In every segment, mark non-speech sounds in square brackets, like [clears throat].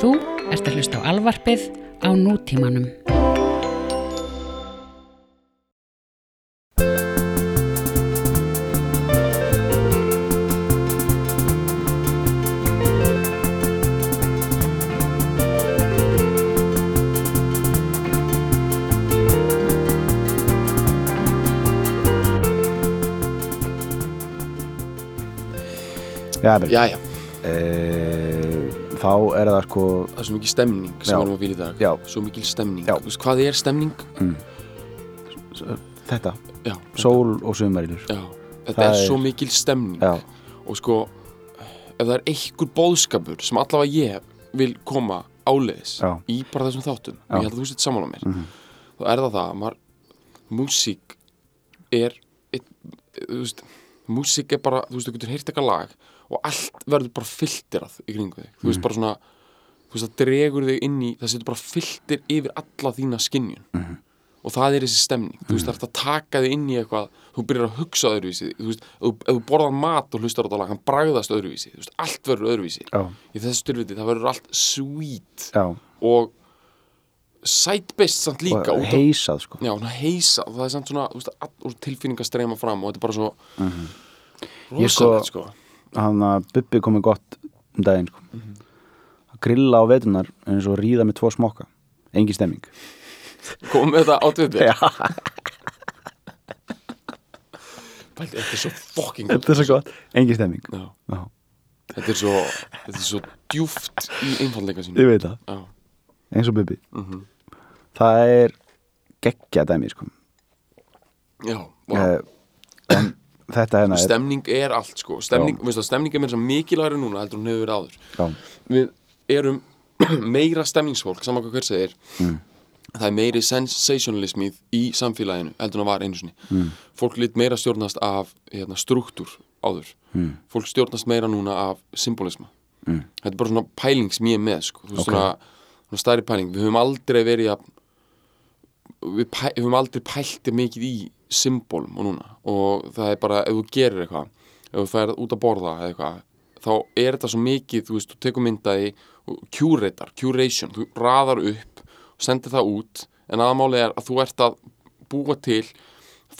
Þú ert að hlusta á alvarpið á nútímanum. Já, vel. Þá er það sko það er svo mikil stemning sem við erum að fíla í dag Já. Svo mikil stemning Já. Þú veist, hvað er stemning? þetta, Já, sól og já. Þetta Það er, svo mikil stemning Já, Og sko, ef það er einhver bóðskapur sem allavega ég vil koma áleiðis í bara þessum þáttum og ég held að þú sett saman á mér Mhm. þá er það það að maður, músík er eitt, þú veist, músík er bara þú veist, þú getur heyrt eitthvað lag og allt verður bara filterað í kringu þig. Þú Mhm. veist, bara svona þú veist, það dregur þig inn í, það setur bara filter yfir alla þína skinnjun Mhm. og það er þessi stemning, þú veist, það er að taka þig inn í eitthvað, þú byrjar að hugsa öðruvísi. Þú veist, ef, þú- þú borðar mat og hlustar á lag, hann bragðast öðruvísi. Þú veist, allt verður öðruvísi. Já, í þessu styrfiti, það verður allt sweet. Já. Og sætbist samt líka og heisað sko. Já, svona heisa og það er samt svona þú veist, tilfinningar streyma fram og þetta er bara svo Ég sko- rosalegt sko, hann að Bubbi komið gott um daginn sko. Mhm. að grilla á vetunar eins og ríða með tvo smokka. Engin stemming. Komum við þetta á Pældi, þetta er svo fucking þetta er svo gott. Engin stemming. Já, Já, þetta er svo þetta er svo djúft í einfalleika sínu ég veit það, Já, eins og Bubbi. Mhm. það er geggja dæmi sko. já wow. uh, en þetta hérna er stemning er allt sko stemning, veistu, stemning er mér sem mikilværi núna heldur hún hefur verið áður já, við erum [clears throat] meira stemningsfólk saman hvað hver segir Mm. það er meiri sensationalismið í samfélaginu heldur en það var einu sinni mm. fólk lit meira stjórnast af hérna, struktúr áður Mm. fólk stjórnast meira núna af symbolisma Mm. þetta er bara svona pæling sem ég er með sko. Þú veist, Ok. svona, svona stærri pæling við höfum aldrei verið að við, pæ, við höfum aldrei pælti mikið í symbolum og núna og það er bara, ef þú gerir eitthvað ef þú færð út að borða eitthvað þá er þetta svo mikið, þú veist, þú tekur myndaði curator, curation þú raðar upp og sendir það út en aðmáli er að þú ert að búa til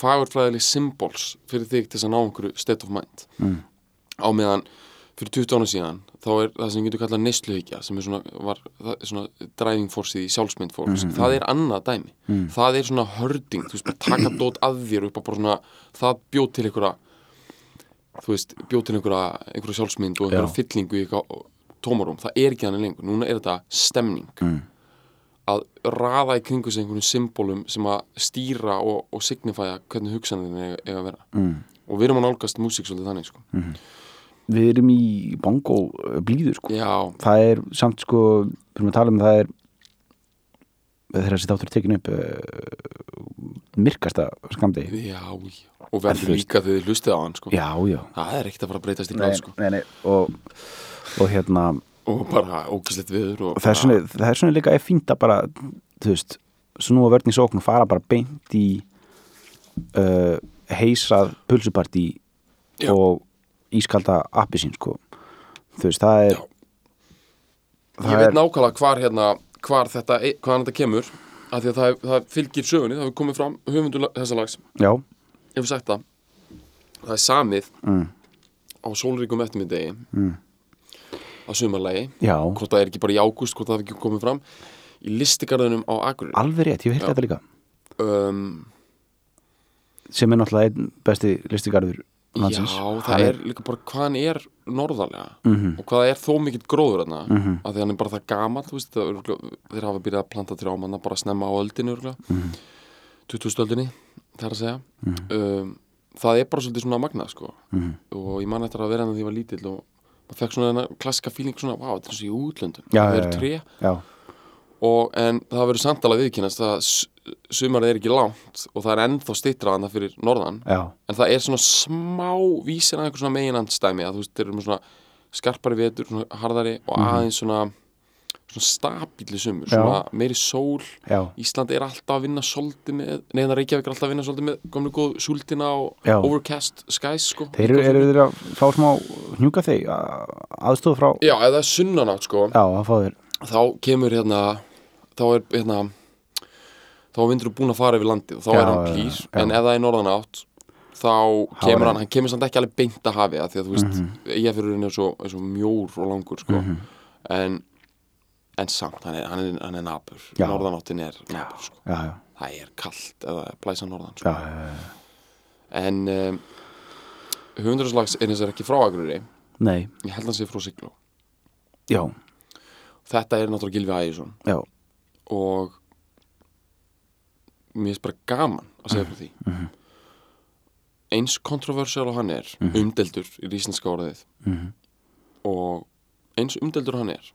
fagurfræðileg symbols fyrir þig til þess að ná einhverju state of mind Mm. á meðan fyrir 20 ára síðan þá er það sem getur kallað neysluhyggja sem er svona, var, er svona driving forceið í sjálfsmynd fólks það er annað dæmi Mm. það er svona hörding, þú veist, bara taka dót að þér upp á bara svona, það bjóð til einhverja þú veist, bjóð til einhverja, einhverja sjálfsmynd og einhverja Já. fyllingu í eitthvað tómarum, það er ekki þannig lengur núna er þetta stemning Mm. að raða í kringu sig einhvern symbolum sem að stýra og, og signifæja hvernig hugsanðin eiga að vera mm. og við erum að nálgast músík svolítið þannig sko. Við erum í bongo uh, blíðu sko það er samt sko við erum að tala um það er þegar þessi þáttur er tekin upp uh, myrkasta skamdegi já, já og verður líka þegar þið hlustið á hann sko. já, já það er ekkert að fara að breytast í gráð sko. Og, og hérna og bara ógislegt viður og það er svona, það er svona líka fínt að bara þú veist, snúa vörn í sókn og fara bara beint í uh, heisað pulsupartí Já. og ískalda appi sín sko. Þú veist, það er það ég veit er, nákvæmlega hvar hérna hvar þetta, hvaðan þetta kemur af því að það, það fylgir sögunni, það hefur komið fram höfundur þessa lags, já, ég hef sagt það. Það er samið mm, á sólríkum eftirmiðdegi. Mm. á sumarlegi já. Hvort það er ekki bara í ágúst, hvort það hefur ekki komið fram. Í listigarðunum á Akureyri. Alveg rétt, ég hef Já. þetta líka. Um, sem er náttúrulega einn besti listigarður Já, landsins það Hann er líka bara hvað hann er norðarlega Mhm. og hvað það er þó mikill gróður þarna Mhm. af því hann er bara það örugglega- þeir hafa byrjað að planta trjámanna bara snemma á öldinu mm Mhm. 20. öldinni, það er að segja um, það er bara svolítið svona magnað sko Mhm. og ég man eftir að vera hann því ég var lítill og maður fekk svona þennan klassika fíling svona, wow, þetta er svo í útlöndum Já, það já, eru já. tré já, og, en það verður samtala viðkynast að sumarið er ekki langt og það er ennþá stittra þarna fyrir norðan já, en það er svona smá vísir að einhver svona meginandstæmi að þú veist, þeir eru með svona skarpari vetur, svona harðari og aðeins svona svona stabíli sumur, Mhm. Já. svona meiri sól. Já, Ísland er alltaf að vinna svolítið með neðan Reykjavík er alltaf að vinna svolítið með komlu góð súldina og overcast skies sko. Þeir eru, eru þeir að fá smá hnjúka þeir aðstof frá Já, eða sunnanátt sko. Já, að fá þeir. Þá kemur hérna þá er hérna þá er vindur búin að fara yfir landið og þá Já, er hann plýr en ef það er norðan átt þá kemur er- hann, hann. kemur samt ekki alveg beint að hafi að því að þú veist, mm -hmm. ég er svo, er svo mjór og langur sko. en, en samt hann er, hann er, hann er nabur norðanáttin er nabur sko. já, já, það er kallt eða blæsa norðan já, sko. já, já. en um, höfundarslags er eins og ekki frá nei, ég held hann sé frá Sigló. Já, þetta er náttúrulega Gilvi Ægjesson já. Og mér finnst bara gaman að segja frá því Mhm. eins kontroversiál og hann er umdeldur í íslenska orðið Mhm. og eins umdeldur hann er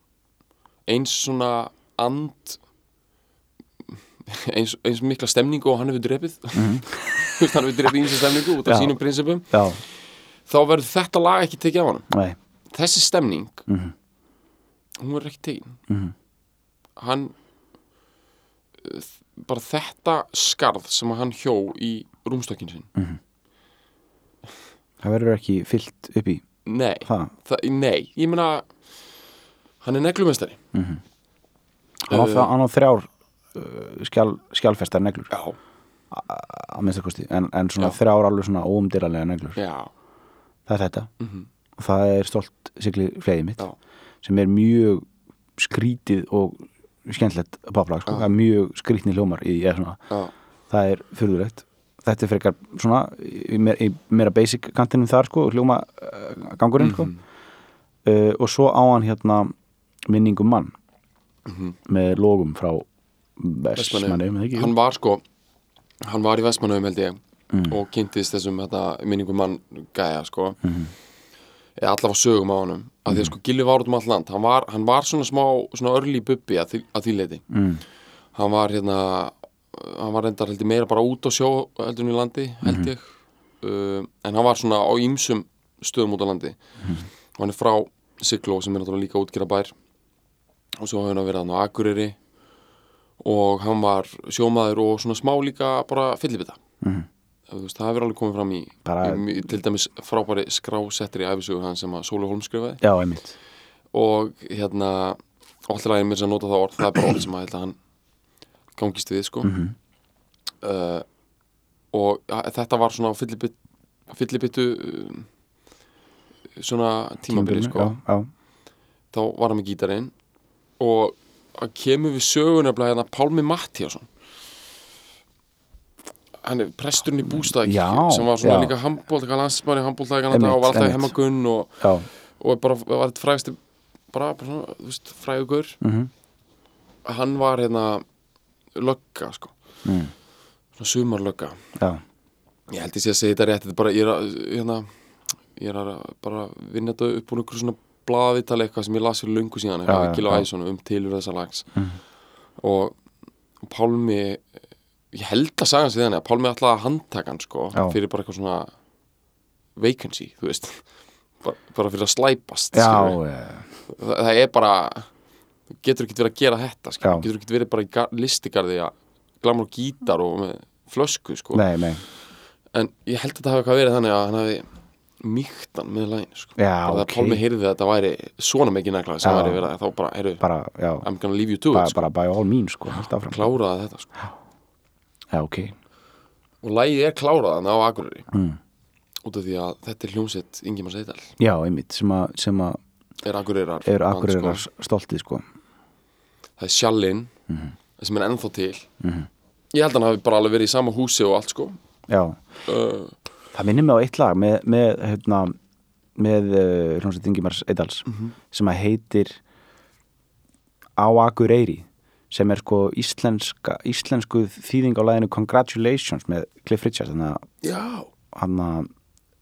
eins svona and eins, eins mikla stemningu og hann hefur [laughs] veist, hann hefur drepið eins stemningu út af Mhm. Já. sínum prinsipum já, þá verður þetta lag ekki tekið af hann nei, þessi stemning Mhm. hún verður ekki tekin Mhm. hann uh, bara þetta skarð sem hann hjó í rúmstokkin sinn. Það verður ekki fyllt upp í? Nei, það, nei, ég meina hann er neglumestari. Hann á, Uh, hann á þrjár uh, skjál, skjálfestar neglur. Já, að minnsta kosti, en, en svona Já. þrjár alveg svona óumdýralega neglur. Já, það er þetta. Mhm. og það er stolt sigli fleiði mitt já. sem er mjög skrítið og skemmtilegt poplag, sko. Það er mjög skrítni hljómar í, það er fyrðulegt þetta er frekar svona í, meira- í meira basic kantinum þar sko, hljóma uh, gangurinn sko. Mhm. uh, og svo á hann hérna minningum mann Mhm. með logum frá ekki hann var sko hann var í Vestmannum held ég Mm. og kynntist þessum þetta, minningum mann gæja sko Mhm. eða allavega sögum á honum að því að sko Gilvi var út um allt land. Hann var, hann var svona smá, svona örli bubbi að að því leiti mm. hann var hérna hann var reyndar heldur meira bara út á sjó heldur en í landi, held ég. Uh, en hann var svona á ýmsum stöðum út á landi. Og hann er frá Sigló sem er náttúrulega líka útgera bær og svo hefur hann verið á Akureyri. Og hann var sjómaður og svona smá líka bara fyllibita Mhm. Veist, það hefur alveg komið fram í, í, til dæmis frábæri skrásettir í æfisögu hann sem að Sólu Holm skrifaði. Já, einmitt. Og hérna alltaf lagið mér sem nota það orð það er bara orð sem að að hann gangist við sko. Mhm. uh, og ja, þetta var svona fyllibit, fyllibittu um, svona tímabili sko. já, já, þá var hann með gítarinn og að kemur við sögunefnilega hérna Pálmi Mattíasson hann er presturinn í bústæk sem var svona já. líka handbólta landsmanni, handbólta Einmitt, og var alltaf í hemmagunn og, og bara var þetta frægasti bara, bara svona, þú veist, frægugur Mm hann var hérna lögga sko. Mm. svona sumarlögga. Ég held ég sé að segja þetta rétt þetta er bara, ég er að, hérna ég er að bara vinna þetta upp úr einhverju svona blaðvitali eitthvað sem ég las fyrir löngu síðan Já, eitthvað já, um tilur þessa lags. Mhm. og Pálmi ég held að saga hans í þenni að Pálmi að handtaka hann sko Já. fyrir bara eitthvað svona vacancy, þú veist bara, bara fyrir að slæpast já það, það er bara þú getur ekki verið að gera þetta. Já. getur ekki verið bara í ga- listigarði að glamur á gítar og með flösku sko. nei, nei en ég held að þetta hafi eitthvað verið þannig að hann hafi mýktan með lægin sko. Já, bara ok. það Pálmi heyrði að þetta væri svona mikið negla sem væri verið að þá bara, heyrðu, I'm gonna leave you to it sko. bara by all means sko, kláraði þetta sko. Já, ok. Og lægið er klárað þannig á Akureyri. Mm. út af því að þetta er hljómsett Ingimar Seidal já, einmitt, sem að, sem að er Akureyrar er akkurir sko. stoltið sko. Það er Sjallinn Mhm. sem er ennþá til. Ég held að hann hafi bara alveg verið í sama húsi og allt sko. Já, uh, það minnir mig á eitt lag með, með hérna með uh, hljómsveit Ingimars Eidals Mhm. sem að heitir Á Akureyri sem er sko íslenska íslensku þýðing á laginu Congratulations með Cliff já, hann að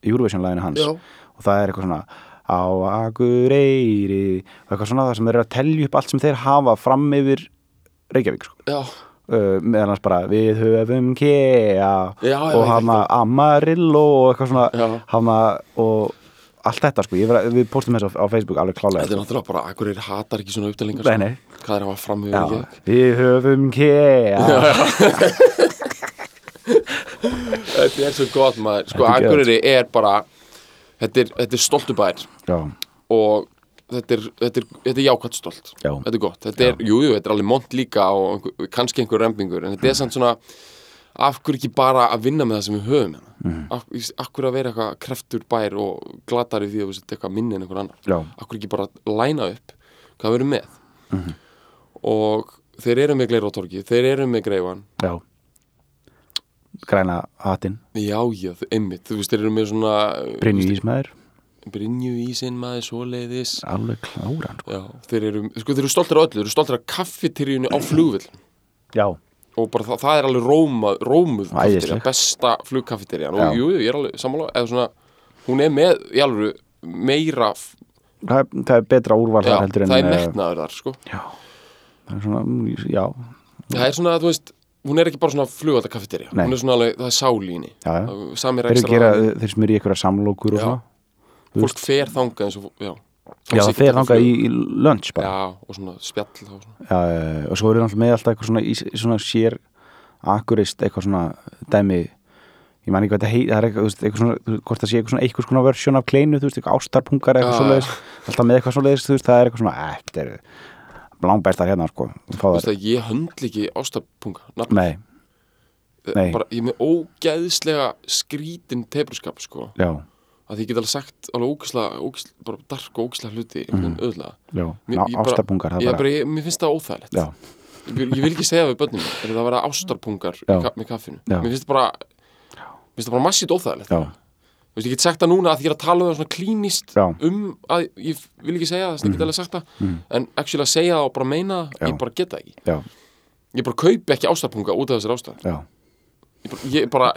Eurovision laginu hans. Já. og það er eitthvað svona á Akureyri og eitthvað svona það sem þeir eru að telja upp allt sem þeir hafa fram yfir Reykjavík sko. já, uh, meðan hans bara við höfum kea Já, já, og hann að Amarillo og eitthvað svona. Hann að og allt þetta sko, vera, við postum þess á, á Facebook alveg klálega. Þetta er náttúrulega bara Akureyri hatar ekki svona uppdælingar Nei, nei. hvað er að hafa fram Já, yfir ekki við höfum kea þetta er svo gott maður. Sko Þetta er er bara þetta er, er stoltubær já, og þetta er, þetta er, þetta er jákvæmt stolt. Já. þetta er gott, þetta er, jú, jú, þetta er alveg mont líka og kannski einhver rembingur en þetta er samt svona af hverju ekki bara að vinna með það sem við höfum hérna? Mm. af, af hverju að vera eitthvað kreftur bær og glatari því að við setja eitthvað minni en einhver annar? Já. af hverju ekki bara læna upp hvað við erum með? Og þeir eru með torgi þeir eru með greifan Já. Græna hattinn, já, já, einmitt, þú veist, þeir eru með svona Brynju Ísmaður. Brynju ísinn maður svoleiðis. Alveg kláran sko. já, þeir eru, sko, þeir eru stoltir af öllu þeir eru stoltir af kaffeteríunni á flugvill Já, og bara það, það er alveg róma, rómuð kaffetería, besta flugkaffeterían Já. og jú, ég er alveg sammála. Eða svona, hún er með, í alveg meira, það er, það er betra úrval þar heldur en það er eh, metnaður þar, sko. Já, það er svona, mm, já. Það er svona, þú veist, hún er ekki bara svona Nei. hún er svona alveg, það er sálinni Já, já. sami Þeir, þeir smyrir ykkur að samlokur og svona. Fólk fer þangað eins og, já Já, það fer þangað í, í lunch bara. Já, og svona spjall þá, svona. já, eh, og svo eru náttúrulega með alltaf eitthvað svona, í, svona sér akurist, eitthvað svona dæmi. Ég man ekki hvað þetta heit, það er eitthvað, eitthvað svona, hvort það sé eitthvað svona eitthvað svona versjón af kleinu, þú veist, eitthvað ástarpungar eitthvað Já. svoleiðis, alltaf með eitthvað svoleiðis, þú veist, það er eitthvað svona, eh, þetta er langbæstar hérna, sko, Þú veist að ég höndl ekki ástapunga nafn, nei, nei. bara, að ég get alveg sagt alveg ógislega, ógislega bara dark og ógislega hluti veginn auðvitað ég bara- bara, ég, mér finnst það óþægilegt. Ég, ég vil ekki segja við börnum er það að vera ástarpungar ka með kaffinu. Já. mér finnst það bara mér finnst það bara massít óþægilegt. Veist, ég get sagt það núna að ég er að tala um það svona klínist Já. um að ég vil ekki segja það, þess að ég get alveg sagt það. En actually að segja það og bara meina Já. ég bara get það ekki. Já, ég bara kaupi ekki ástarpunga út af þessar ástæð ég bara, ég bara,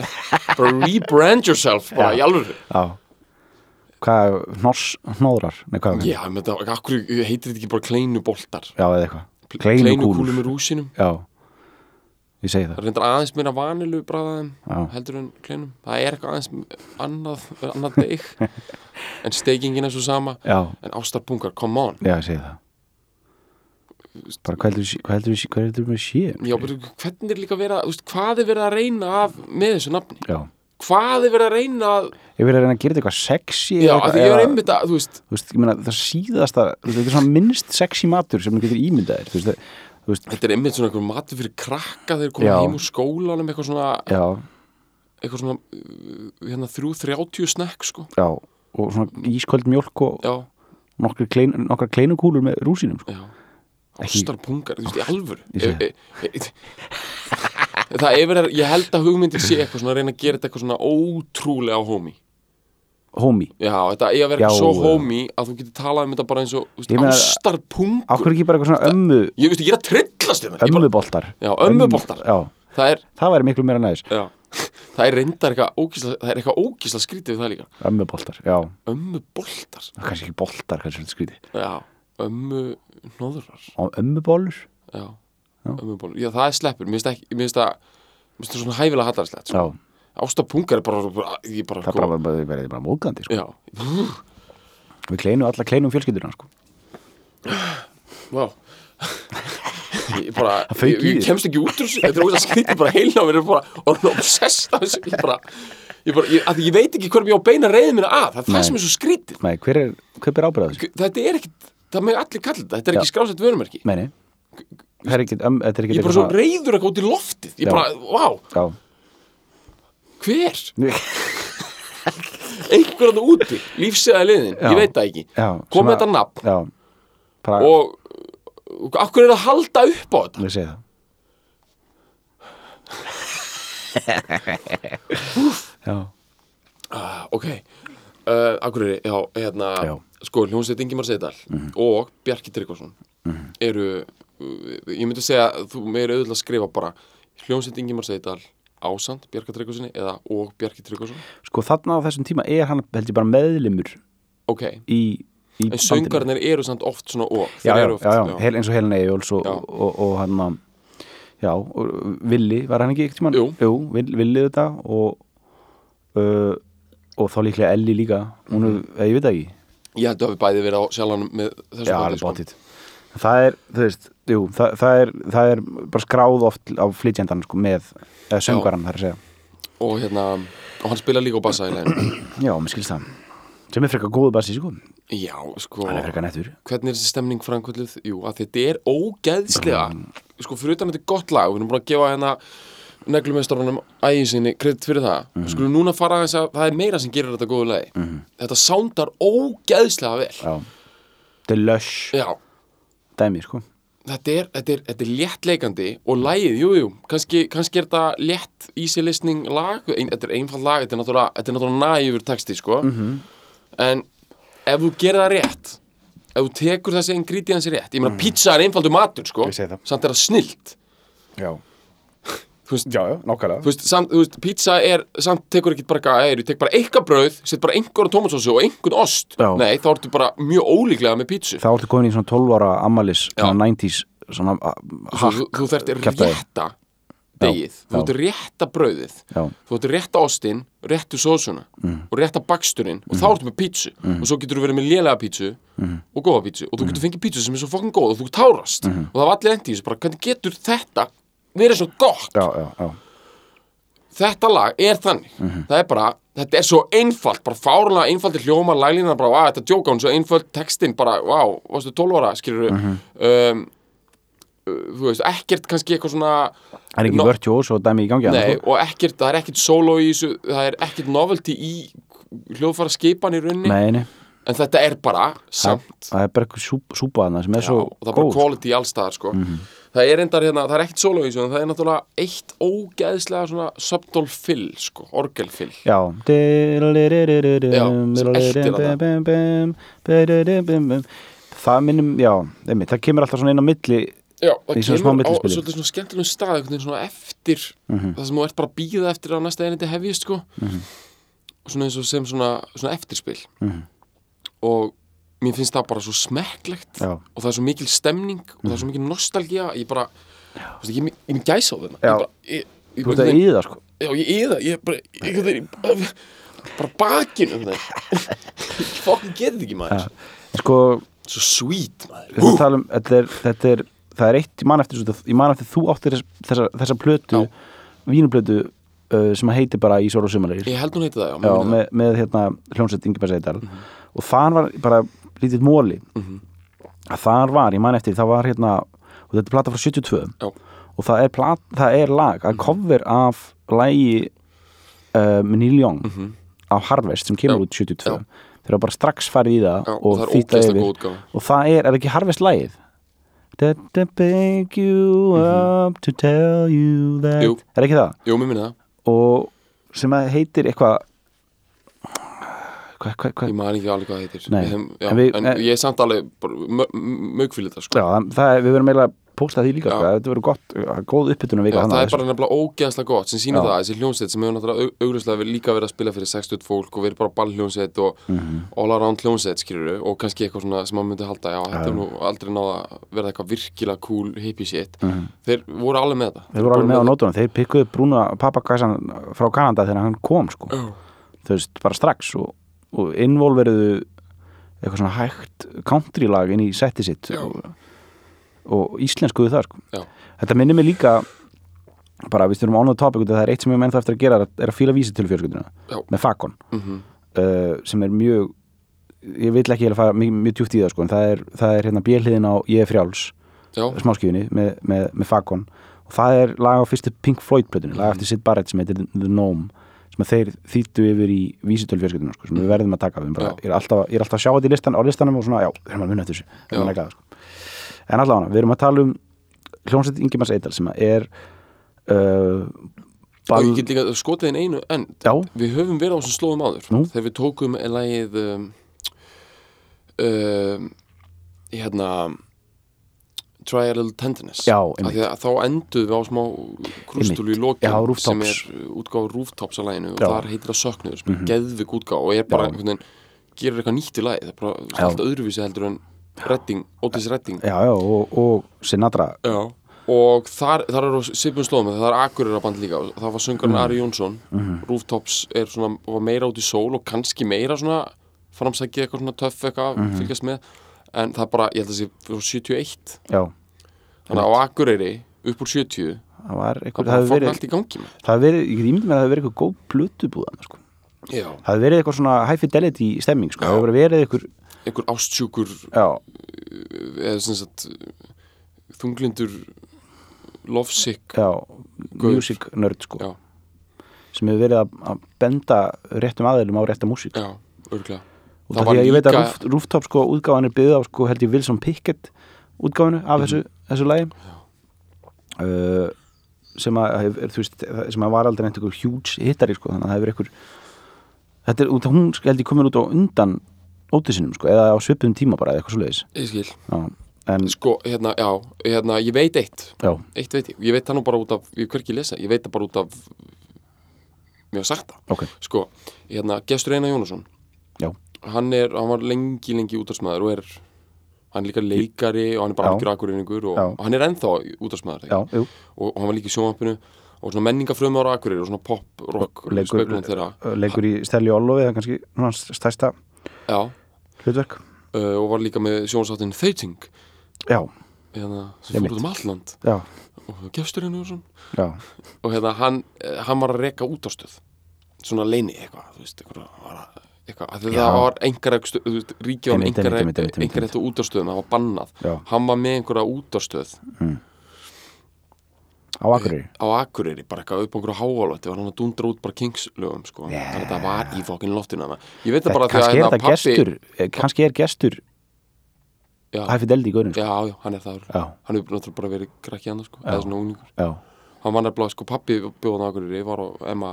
rebrand yourself bara í alveg hvað, hvað, já, menn það, akkur heitir þetta ekki bara kleinu boltar já, eða eitthvað. Kleinu kleinukúlur, kúlu með rúsinum já, ég segi það. Það er reyndar aðeins meira vanilu bræðaðum heldur en kleinum. Það er eitthvað aðeins annað, annað deg [laughs] en steikingin er svo sama. Já, en ástarpungar, come on. Já, ég segi það. Bara hvað heldur hvað heldur hvað heldur með sé já, bara, hvernig er líka verið að, hvað er verið að reyna af með þessu nafni? Já, hvað er verið að reyna að ég verið að reyna að gera þetta eitthvað sexy já, eitthvað, ég er einmitt að, þú veist þú veist, meina, það síðasta þetta er svona minnst sexy matur sem þú getur ímyndaðir þú veist, þú veist, þetta er einmitt svona einhver matur fyrir krakka þeir koma Já. heim úr skólanum eitthvað svona, já, eitthvað svona uh, hérna þrjú þrjátjú snekk sko. Já og svona ísköld mjólk og já, nokkrar klein, kleinukúlur með rúsinum sko. ástarpungar, þú veist, í alvöru Það er verið, að- ég held að hugmyndir sé eitthvað svona að reyna að gera þetta eitthvað svona ótrúlega homey homie, já, þetta er að vera Já, svo já. homey að þú getur talað um þetta bara eins og veist, Ég meina- ástarpungur ákveður ekki bara eitthvað svona ömmu ég veist, ég er að trillast hérna Ég bara- ömmuboltar. Já, ömmuboltar. já, það er, það væri miklu meira næs. Já. [laughs] Það er reyndar eitthvað ógísla það er eitthvað ógísla skrítið við það líka. Ömmuboltar, já, ömmu boltar kannski ekki boltar kannski svolítið skríti, já, ömmu nóðurar og ömmubólur já, Já. já, það er sleppur, mér finnst það, svona hæfilega hallarslegt já, sko. ástapungar er bara, bara ég bara, það sko, bara, bara, bara, bara móðgandi sko. já, við kleinu alla kleinum fjölskyldurna sko. vá. Ég bara, [laughs] ég, ég kemst ekki út úr þessu. Þetta er ógæslega skrítið bara heilna og er bara orðin obsessed af þessu. Ég bara, ég bara, ég, að ég veit ekki hverjum ég á beina reyðið minna að, það er Nei. það sem er svo skrítið. Hver er, hver ber ábyrðað þessu? þetta er ekkit, það með allir kalla þetta. Þetta er ekki skrásett vörumerki. Meini, það er ekki, um, þetta er ég ekki er bara svo reyður út í loftið. Ég Já. bara, vá, Já, hver? [laughs] einhver að það úti, lífsæða liðin Já. ég veit það ekki, já kom svona- þetta nafn? Og og akkur er að halda upp á þetta? Ég segi það. Ah, ok, uh, akkur er já, hérna, Já. Sko, hljónsveit Ingimar Seidal og Bjarki Tryggvason eru, uh, ég myndi segja þú meir auðvitað að skrifa bara hljónsveit Ingimar Seidal ásand Bjarki Tryggvason eða og Bjarki Tryggvason sko þarna á þessum tíma er hann held ég bara meðlimur ok, í, í en söngarnir eru samt oft svona og já, já, oft, já, já, eins og Helena Eyjóls og, Já. og, og, og hann að- já, og Villi, var hann ekki ekkert? Jú. Jú, Villi þetta og uh, og þá líklega Elli líka hún, Mhm. mm. ég veit ekki held að við bæði verið á sjálfanum með þessu já, alveg bóttið það er, þú veist, jú, það, það, er, það er bara skráð oft á flytjendan sko, með, eða söngaran, það að segja. Og hérna, og hann spila líka á bassa [clears throat] já, mér skilst það. Sem er frekar góðu bassi sko. Já, sko. Hann er Hvernig er þessi stemning framkvölduð? Jú, að þetta er ógeðslega Sko, fyrir utan þetta er gott lag Við erum búin að gefa hérna neglumestarunum ægi sinni kredit fyrir það. Mm -hmm. Skulum núna fara þess að það er meira sem gerir þetta góðu lagi. Þetta sándar ógeðslega vel. Já. Þetta er lush. Já, dæmi sko þetta er, þetta er, þetta er léttleikandi og lagið, jú, jú, kannski, kannski er þetta létt easy listening lag ein, þetta er einfald lag, þetta er náttúrulega, er næjur texti, sko. Mhm. en ef þú gerir það rétt ef þú tekur þessi ingredients rétt ég meina, pizza er einfaldur matur, sko samt er það snilt. Já þú veist, já, já, nákvæmlega. þú veist, samt, þú veist pizza er, samt tekur ekki bara eitthvað, ég tek bara eitthvað brauð set bara einhverjum tómatsósu og einhvern ost. Já. nei, þá ertu bara mjög ólíklega með pizzu. Þá ertu komin í svona 12 ára ammalis Já. svona 90s svona uh, þú, hakk þú, þú þarft kjaftaði. rétta degið, þú já. þarft rétta brauðið. Já, þú ætti rétta ostin, réttu sósuna og rétta baksturinn og þá ertu með pítsu og svo getur þú verið með lélega pítsu og góða pítsu og þú getur fengið pítsu sem er svo fokkin góð og þú tárast. Og það var allir endi í þessu bara hvernig getur þetta verið svo gott. Já, já, já. þetta lag er þannig. Það er bara, þetta er svo einfalt bara fárlega einfaldir hljóma laglína bara, að þetta djóka hún svo einfalt textin bara, vá, varstu 12 ára, skilur um, uh, þú veist, ekkert kannski eitthvað svona það er ekki No- virtuós og dæmi í gangi Nei, og ekkert, það er ekkert solo í þessu, það er ekkert novelty í hljóðfæra skipan í rauninni. Nei, nei, en þetta er bara samt það er bara eitthvað súp, súpa þarna sem er já, svo og það er bara góð. quality allstaðar sko. Það er endar hérna, það er ekkert solo í þessu en það er náttúrulega eitt ógeðslega svona subtle fill, sko, orgelfill Já Það minnum, já, einmitt, það kemur alltaf svona inn á milli Já, það kemur á svolítið svona skemmtilegum stað veginn svona eftir það sem þú ert bara að býða eftir að næsta einandi hefjist sko svona eins og sem svona, svona eftirspil og mér finnst það bara svo smekklegt Já. og það er svo mikil stemning og það er svo mikil nostalgía ég bara, veist, ég, ég, ég gæsa á Já. ég bara, ég, ég, Þú ert að í það sko. Já, ég eða, ég bara ég, ég, bara, bara bakinn um það fokkin getið ekki maður. Sko, svo sweet maður. tala um þetta er, þetta er, það er eitt, ég man eftir ég man eftir þú áttir þess, þessa, þessa plötu Já. vínuplötu uh, sem að heiti bara í Sóru Sumalegir ég held hún heiti það, já, Já, með, með hérna hljómsveit Ingeberg Seidal Mhm. og þar var bara lítið móli að þar var, ég man eftir, það var hérna og þetta er plata frá 72 Já. og það er, plat, það er lag, að cover af lagi uh, með Neil Young Mhm. á Harvest sem kemur Já. út 72 Já. þeir eru bara strax farið í það og og ógeðslega yfir og það er, er ekki Harvest lagið Did I pick you up to tell you that Mhm. Jú. er ekki það? jú, mér minni það og sem að heitir eitthvað hvað, hvað, hvað Ég man ekki alveg hvað það höfum- já, En En en- ég er samt alveg mögfýlið þetta sko Já, það, það er, við verðum eiginlega að pósta því líka sko, þetta verður gott, góð uppbytun Já, það er bara nefnilega ógeðslega gott sem sýnir Já. það, þessi hljómsveit sem hefur náttúrulega augljóslega verið- líka verið að spila fyrir 60 fólk og verið bara ballhljómsveit og Mhm. all around hljómsveit skilur og kannski eitthvað svona sem maður myndi halda já, þetta er nú aldrei náða að verða eitthvað virkilega cool hippie shit þeir voru alveg með þetta Mhm. þeir voru alveg með á nótunum, þeir pikkuðu brúna pappakassan frá Kanada þegar hann kom sko. Já. Og, involveruðu eitthvað svona hægt country lag inn í setti sitt og, og íslenskuðu það sko. Þetta minnir mig líka bara við styrum ánúðu af það er eitt sem ég menn það eftir að gera er að fíla vísi til fjölskylduna Já. með Fakon Mhm. uh, sem er mjög ég vil ekki að fara mjög, mjög djúpt í það sko, en það er, það er hérna björliðin á Ég er frjáls Já, smáskjöfunni með, með, með Fakon og það er lag á fyrstu Pink Floyd plötunni lag eftir Sid Barrett sem heitir The Gnome sem að þeir þýttu yfir í vísitölfjörskiptuna sko, sem við verðum að taka við bara, ég, er alltaf, ég er alltaf að sjá þetta listan, á listanum og svona, já, við erum að munna eftir þessu. Að glæða, sko. en allavega, við erum að tala um hljómsveit Ingemars Eidal sem að er uh, og ball, ég get líka skotið inn einu en já, við höfum verið á þessum slóðum áður. Nú? þegar við tókum lagið um, um, hérna Try a Little Tenderness. Já, þá enduðum við á smá krústúlu í lokin sem er útgáð Rooftops að laginu og þar heitir það Söknuður sem er geðvik útgáð og er bara veginn gerir eitthvað nýtt í lagi það er bara Já. allt öðruvísi heldur en Redding, Otis Redding. Já, já, og, og Sinatra. Já. og þar, þar eru sipum slóðum það er Akureyra band líka. Og það var söngarinn Mhm. Ari Jónsson. Rooftops er svona, meira út í sól og kannski meira svona framsækið eitthvað svona töff eitthvað Mhm. fylgjast með en það bara, ég held að það sé frá 71 já, þannig að á Akureyri upp úr 70 það var eitthvað, það fór verið allt í gangi með það hefur verið, ég get ímyndið með að það hefur verið eitthvað góð plötubúðan sko. Það hefði verið eitthvað svona high fidelity stemming sko, það hefði verið eitthvað einhver ástsjúkur já, eða sem sagt þunglindur lovesick music nerd sko, sem hefur verið að, benda réttum aðeilum á rétta músík. Já, örglega og það því að ég veit að roof, Rooftop sko útgáfan er byggð á sko held ég Wilson Pickett útgáfanu af þessu, þessu lagi. Uh, sem að er, veist, sem að var aldrei einhver huge hittari sko, þannig að það hefur einhver þetta er út að hún held ég komin út á undan ótisinum sko, eða á svipum tíma bara eða eitthvað svo leiðis Ég skil, já, en, sko, hérna, já, hérna, ég veit eitt. Já, Eitt veit ég, ég veit það nú bara út af Ég hver ekki lesa, ég veit það bara út af hef sagt það ok, Sko, hérna, Gestur Einar Jónasson. Já, Hann er, hann var lengi, lengi útarsmaður og er Hann er líka leikari og hann er bara algjör akureyringur og Já. hann er ennþá jú. Og, og hann var líka í sjónvampinu og svona menningafröðum ára akureyri og svona pop, rock, leikur, leikur í Stelli Ollofi, það er kannski svona stærsta Já, hlutverk. Uh, og var líka með sjónsáttin Þeiting já, hérna, sem fór út um alland já, og Gestur Einar Jónasson já. Og hérna hann, eh, hann var að reka út á stöð svona leini eitthvað þú veist, eitthvað, eitthvað það var veist, ríkið var Einmitt, einhver einmitt, einmitt, einmitt, einhver þetta út á stöðum, það var bannað. Já. hann var með einhverja út á stöð á Akureyri? Á Akureyri, bara eitthvað upp á einhverju háalótti var hann að dundra út bara Kings-lögum sko. Yeah. þannig að það var í fokkin loftinu hana. ég veit það bara því að er hérna gestur eh, kannski er gestur já, Hæfi Deldi í gaurin sko. já, hann er það já, hann hefur náttúrulega bara verið hann sko, eða svona unglingur. Já, hann var nefnilega, sko, pappi bjóðan á Akureyri var á Emma,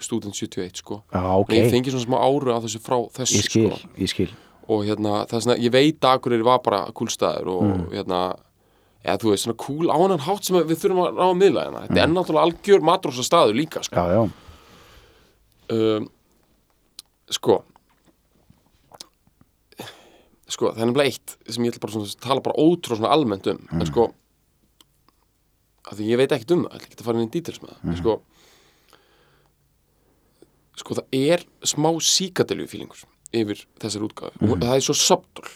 student 71 sko. Já, ok ég fengi svona smá áru af þessu frá þessu ég skil, sko. ég skil. Og hérna, það er svona, ég veit að Akureyri var bara kúlstæður og Mm. hérna eða þú veist, svona kúl á hann hátt sem við þurfum að ráða að miðla hérna, þetta er Mm. náttúrulega algjör matrósa staður líka, sko. Já, já, um, sko. Sko, það er nefnilega eitt sem ég ætla bara svona að tala bara ótrú svona almennt um, Mm. en sko að því ég veit ekkert um það, ég ekki að fara inn í details með það, Mm. sko sko það er smá síkadilju fílingur yfir þessar útgáfi Mm. og það er svo subtle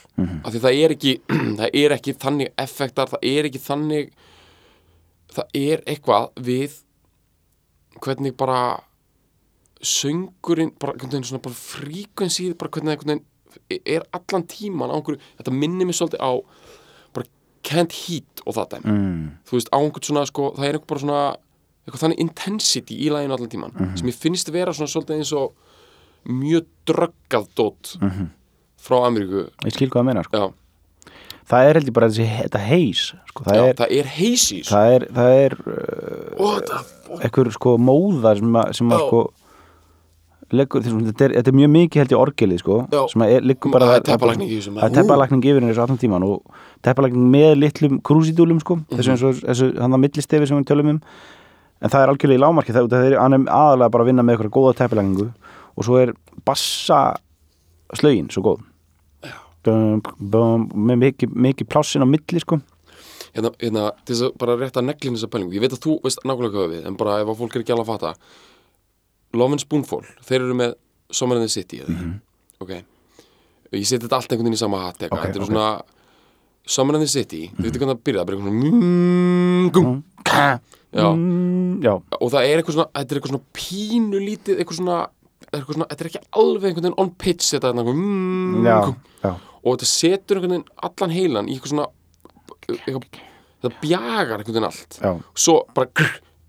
af því það er ekki [clears throat] það er ekki þannig effektar, það er ekki þannig það er eitthvað við hvernig bara söngurinn bara, svona bara fríkvensið bara hvernig veginn er allan tíman á einhverju, þetta minnir mig svolítið á bara Can't Heat og það dæmi mm, þú veist, á einhvern svona sko, það er einhver bara svona eitthvað þannig intensity í læginu allan tíman Mhm. sem ég finnst vera svona svolítið eins og mjög dröggað dót Mhm. frá Ameríku ég skil hvað það meina sko. já, það er held ég bara þessi, þetta heis sko. það, já, er, það er heisi það er það er uh, einhver sko móða sem að, sem að sko leggur, þessum, þetta, er, þetta er mjög mikið held ég orgelið sko, Já. sem að er, liggur bara Það er teppalagning í þessu, það er teppalagning yfir þessu allan tíman og teppalagning með litlum krúsidúlum sko, þessu eins og þessu hann að millistefi sem við tölum um. En það er algjörlega í lámarki það, það er, aðalega bara að vinna með eitthvað góða teppalagningu og svo er bassa slögin svo góð. Bum, bum, með mikið, mikið plássin á milli sko. Hérna, hérna, til þess að bara rétta neglin þessa pælingu ég veit að þú veist nákvæmlega hvað við en bara ef að fólk er ekki alveg að fatta Love and Spoonful, þeir eru með Summer in the City mm -hmm. ok. Ég seti þetta allt einhvern veginn í sama hatt Mhm. Ok, þetta er ok. svona Summer in the City, þú veit ekki hvernig það byrja það er eitthvað svona mm, mm, já, og það er eitthvað svona þetta er eitthvað svona pínu lítið eitthvað svona, eitthvað svona þetta er ekki alveg einhvern veginn on pitch þetta mm, já, já. Og þetta setur einhvern veginn allan heilan í eitthvað svona eitthvað, það bjagar einhvern veginn allt. Já, svo bara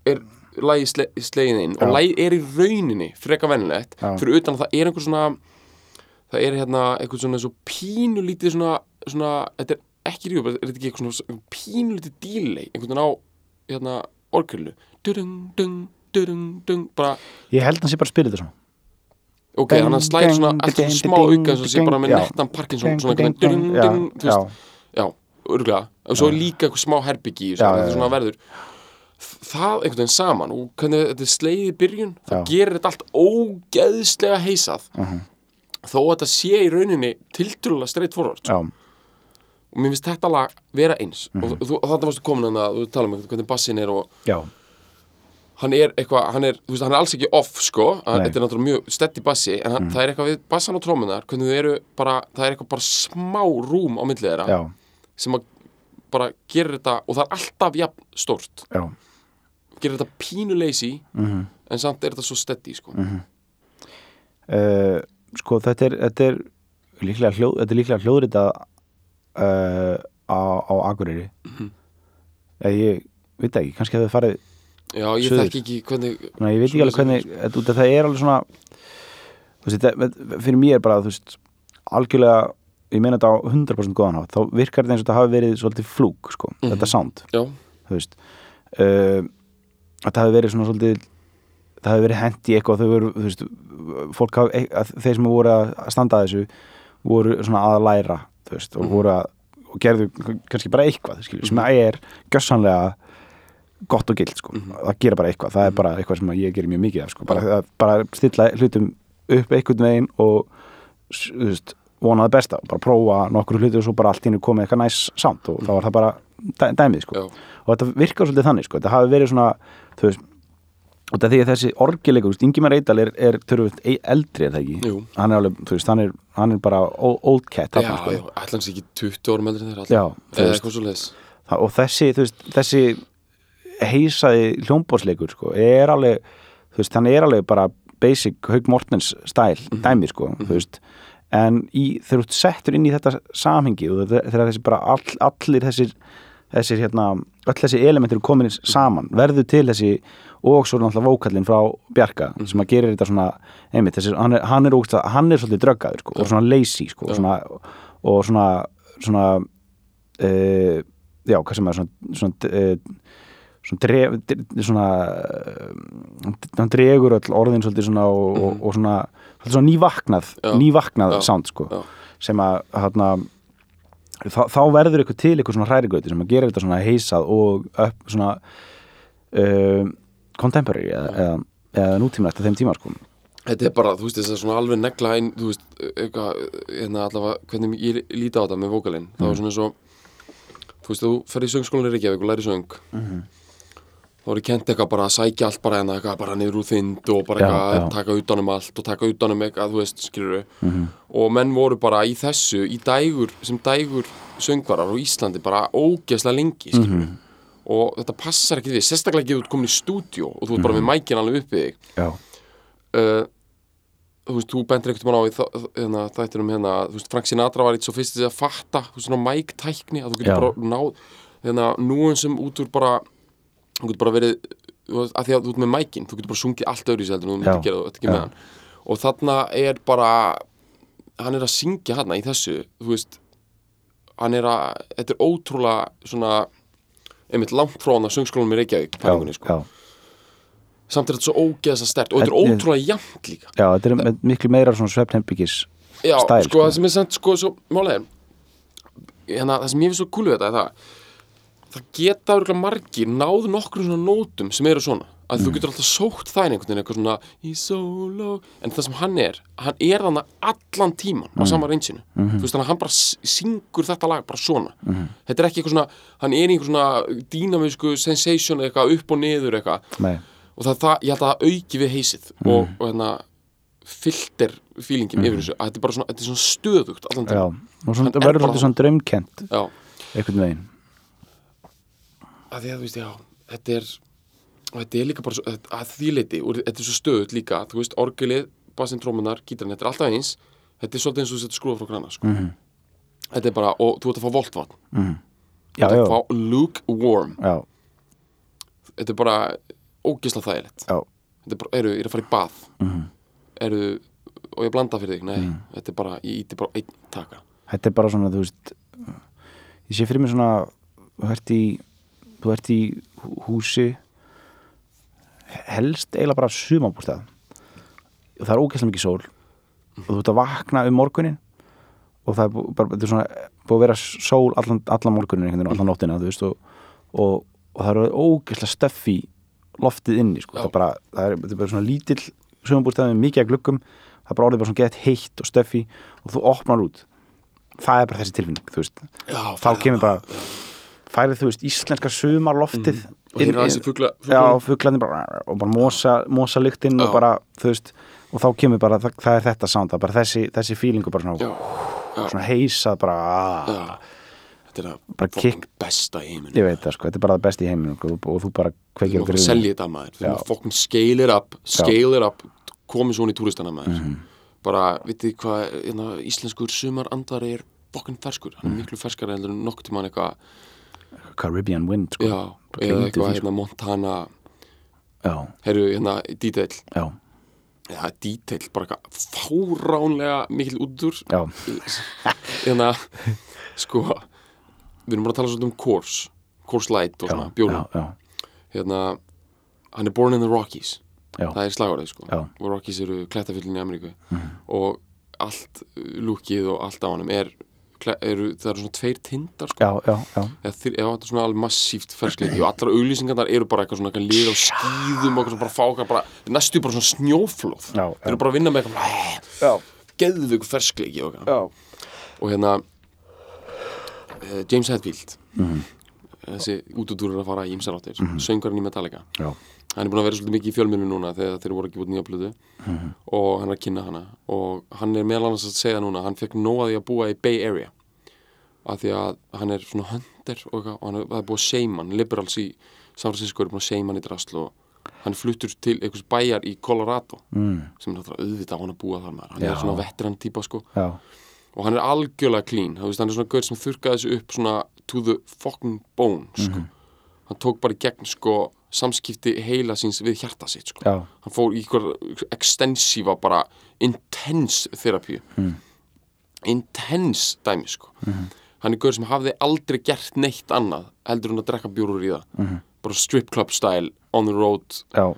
er lagi sle, slegin inn og Já. lagi er í rauninni freka vennilegt fyrir utan að það er einhver svona það er hérna eitthvað svona svo pínulítið svona, svona þetta er ekki ríu, er þetta ekki eitthvað svona pínulítið dílei, einhvern veginn á hérna orkjölu bara ég held að hann sé bara þetta svona. Ok, hann að slæðir svona alltaf smá auka og sé bara með nettan Parkinson svona einhvern veginn já, örgulega og svo er líka eitthvað smá herbyggi þetta er svona verður það einhvern veginn saman og hvernig þetta er sleið í byrjun það Já. gerir þetta allt ógeðslega heisað Mhm. þó að þetta sé í rauninni tiltrúlega streitt forvart já, og mér finnst þetta lag vera eins Mhm. og, þú, og þetta varstu komin að það, þú tala um hvernig bassin er og já, hann er eitthvað, hann er, þú veist, hann er alls ekki off sko, hann. Mhm. þetta er náttúrulega mjög stetti bassi en hann, það er eitthvað við bassan og trómunar hvernig þau eru bara, það er eitthvað bara smá rúm á millið þeirra já, sem að bara gerir þetta og það er alltaf jafn stórt já. Gerir þetta pínuleysi Mhm. en samt er þetta svo steady sko. uh, sko þetta er, þetta er líklega, hljóð, þetta er líklega hljóðrita uh, á, á Akureyri Mhm. eða ég veit það ekki, kannski hefur farið Já, ég Suður. þekki ekki hvernig Ná, ég veit ekki alveg hvernig þetta, það er alveg svona þú veist, þetta, fyrir mér bara veist, algjörlega ég meina þetta á 100% góðan hátt þá virkar þetta eins og þetta hafi verið svolítið flúk sko, Mhm. þetta sound Já, þú veist uh, þetta hafi verið svona svolítið það hafi verið hent í eitthvað þau voru, þú veist, fólk hafi að þeir sem voru að standa að þessu voru svona að læra þú veist, og Mhm. voru að og gerðu kannski bara eitthvað skilur, sem er gjössanlega gott og gild sko, Mhm. það gera bara eitthvað það er bara eitthvað sem ég gerir mjög mikið af sko, bara, að, bara stilla hlutum upp einhvern veginn og þú veist, vona það besta, bara prófa nokkur hluti og svo bara allt í hennu komið eitthvað næs samt og þá var það bara dæmið sko og þetta virkar svolítið þannig sko. þetta hafi verið svona veist, og þetta því að þessi orgileikur, Ingimar Eidal er, er törfut eldri er það ekki hann er alveg, veist, hann er, hann er bara old cat já, sko. já, ætlans ekki 20 árum eldri veist. leiðis Það- og þessi, veist, þessi heisaði hljómbóðsleikur sko, er alveg, veist, hann er alveg bara basic Haug Mortens stæl Mhm. dæmi, sko, þú veist en í, þegar þú settur inn í þetta samhengi og þegar þessi bara all, allir þessir, þessir hérna öll þessi elementir eru komin saman. Verður til þessi og svo náttúrulega vókallin frá Bjarka Mhm. sem að gerir þetta svona einmitt, þessi, hann, er, hann, er ógst, hann er svolítið dröggaður sko, og svona lazy sko, og svona, og svona, svona uh, já, hvað sem er svona, svona, uh, svona, dref, dre- svona uh, hann dregur öll orðin svolítið svona og, og, og svona, svona nývaknað Já. nývaknað sound sko sem að hérna þá, þá verður eitthvað til eitthvað svona hræringauti sem að gera þetta svona heisað og upp svona uh, contemporary eða, eða, eða nútíma eftir þeim tíma sko. Þetta er bara, þú veist, þess að svona alveg negla inn, þú veist, eitthvað, hérna allavega, hvernig ég líti á þetta með vókalinn, það var svona eins og, þú veist, þú ferð í söngskólanum í Reykjavík og læri söng, þá er ég kent eitthvað bara að sækja allt bara hérna, eitthvað bara niður úr þynd og bara eitthvað að taka utan um allt og taka utan um eitthvað, þú veist, skilur og menn voru bara í þessu, í dægur, sem dægur söngvarar á Íslandi bara ógeðslega lengi, skilur og þetta passar ekki við, sérstaklega ekki þú ert komin í stúdíó og þú ert bara með mækin alveg uppið þig. Já, uh, þú veist, þú einhvern veginn á í þa- hérna, þættinum hérna, þú veist, Frank Sinatra var eitt svo fyrst að fatta, þú veist, svona mæktækni að þú getur bara náð hérna, núansum út úr bara þú getur bara verið, þú að því að þú ert með mækin þú getur bara sungið allt öðru í seldur þú myndir Já. gera þetta ekki Já. með hann og þarna er bara hann er að syngja hann í þessu þú veist, hann er að þetta er ótrúlega svona einmitt langt frá hann að söngskólanum í Reykjavík já, pælingunni, sko. já, samt er þetta svo ógeðsa stert og þetta er er- ótrúlega jafnt líka já, þetta er með miklu meira svona svefnhembyggis Já, stæl, sko, það sem er samt, sko, svo málega hérna, það sem ég finnst svo kúlu þetta er það það geta örgulega margir náð nokkrum svona nótum sem eru svona. Að Mm. þú getur alltaf sótt það einhvern veginn eitthvað svona í solo en það sem hann er, hann er þannig allan tíman Mm. á sama reynsinu. Mhm. þú veist þannig að hann bara syngur þetta lag bara svona. Þetta er ekki eitthvað svona, hann er einhver svona dýnamísku sensation eitthvað upp og niður eitthvað. Nei, og það, það, ég held að það auki við heysið Mhm. og, og hérna filter feelingin yfir þessu, að þetta er bara svona, þetta er svona stöðugt allan já, tíma og svona, er verður svona draumkent já, einhvern veginn að því að þú veist, já, þetta er og þetta er líka bara svo, að því leiti og þetta er svo stöðut líka, þú veist, orgelið bassin, trómunar, gítarinn, þetta er alltaf eins þetta er svolítið eins og þú setur skrúfa frá grana sko. Mhm. þetta er bara, og þú ert að fá voltvatn. Þú já, ert að fá lukewarm. Já, þetta er bara ógisla þægilegt. Já, þetta er bara, eru, ég er að fara í bað. Mhm. eru, og ég blanda fyrir þig, nei þetta er bara, ég íti bara einn taka. Þetta er bara svona, þú veist ég sé fyrir mig svona þú ert í, þú ert í hú- húsi helst eiginlega bara sumabústað og það er ógeðslega mikið sól og þú ert að vakna um morgunin og það er bara, þetta er svona búið að vera sól allan, allan morgunin einhvern veginn, allan nóttina, þú veist og, og, og það eru ógeðslega stöff í loftið inni, sko, Já. það er bara það er, þetta er bara svona lítill sumabústað með mikið að gluggum, það er bara orðið bara svona gett heitt og stöffi og þú opnar út. Það er bara þessi tilfinning, þú veist. Já, þá kemur bara færið þú veist íslenska sumarloftið Mhm. og hérna þessi bara og bara mosa, mosa lyktin og bara þú veist og þá kemur bara, það, það er þetta sound bara þessi, þessi feelingu bara svona, svona heisað bara, ah, þetta er að besta í heiminn ég veit það sko, þetta er bara það besti í heiminu og, og þú bara kveikir okkur selja þetta maður. Erum að fokkum scale it up scale it up komið svona í túristana maður. Mhm. bara, vitið hvað hérna, íslenskur sumar andari er bokkin ferskur, hann er miklu ferskari heldur en nokkuð tímann eitthvað, Caribbean Wind sko. já, eða eitthvað hérna Montana, já, herru, hérna detail, já, já, detail bara eitthvað fáránlega mikil útur já, [laughs] hérna, sko við erum bara að tala svolítið um Coors Coors Light og svona, bjórum já, já, hérna, hann er born in the Rockies. Já. það er slagorðið sko. Já. Og Rockies eru klættafyllin í Ameríku. Og allt uh, lúkið og allt á honum er, eru, það eru svona tveir tindar sko. Já, já, já, eða þyr, já, þetta er svona alveg massíft ferskleiki. Og allar auglýsingarnar eru bara eitthvað svona eitthvað lið á skýðum og eitthvað svona bara fá okkar bara, næstu bara svona snjóflóð. Þeir eru bara að vinna með eitthvað já, geðvöku ferskleiki og, eitthvað. já. og hérna uh, James Hetfield Mhm. þessi útútúrur að fara í ymsar áttir söngarinn í Metallica. Já. Hann er búin að vera svolítið mikið í fjölmjölu núna þegar þeir voru ekki búin nýja plötu. Mhm. og hann er að kynna hana. Og hann er meðal annars að segja núna hann fekk nóg að búa í Bay Area. Af því að hann er svona hundir og, og hann er, er búið að seima hann. Liberals í San Francisco er búin að seima hann í drasl og hann fluttur til einhvers bæjar í Colorado. Mm, sem er náttúrulega auðvitað á hann að búa þar maður. Hann Já. er svona veteran típa sko. Já, og hann er algjörlega clean. Veist, hann er svona gaur sem þurrkaði þessu upp svona to the fucking bone sko. Mhm. hann tók bara í gegn sko samskipti heila síns við hjarta sitt sko. hann fór í ykkur extensífa bara intense therapíu Mm. intense dæmi sko Mhm. hann er gaur sem hafði aldrei gert neitt annað heldur hann að drekka bjúrur í það Mhm. bara strip club style on the road já,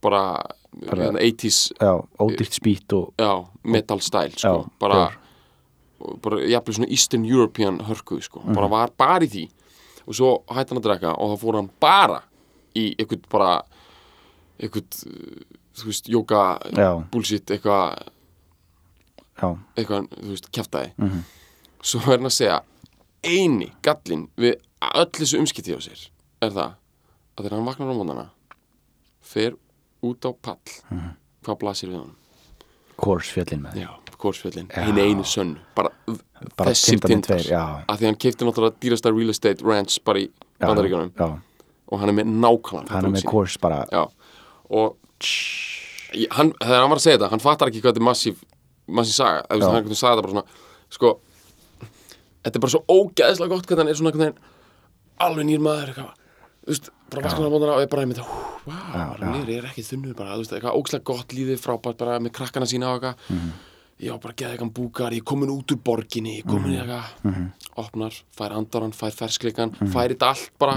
bara, Bara- hérna, 80s já, ódýrt spýtt og, já, metal style sko. Já, bara, bara jafnvel svona Eastern European hörku sko. Mhm. bara var bara í því og svo hætti hann að drekka og þá fór hann bara í eitthvað bara uh, þú veist, jóka bullshit, eitthvað eitthvað, þú veist, kjaftaði Mhm. svo er hann að segja eini gallin við öll þessu umskipti á sér er það að þegar hann vaknar á móndana fer út á pall. Mhm. hvað blasir við hann Kors fjallin með Já, Korsfjöllin, Já. hinn einu sönn. Bara, Bara þessir tindar. að því hann keipti náttúrulega dýrasta real estate ranch bara í já, og hann er með nákvæmlega hann er með kors bara. Já, og ég, hann, þegar hann var að segja þetta, hann fattar ekki hvað þetta er massíf massíf saga, eða þú veist, Já. hann einhvern veginn sagði þetta bara svona sko, þetta er bara svo ógeðslega gott hvernig hann er svona einhvern veginn alveg nýr maður eitthvað. Þú veist, bara vaknar á mótana og er bara einmitt hú, vá, Já, nýr, ég er ekki þunnur bara, þú veist, eitthvað ógeðslega gott lífið frábært bara með krakkana sína og eitthvað. Mhm. já, bara geða eitthvað búkar, ég er komin út úr borginni ég er komin í Mhm. eitthvað opnar, fær andaran, fær ferskleikan fær þetta allt bara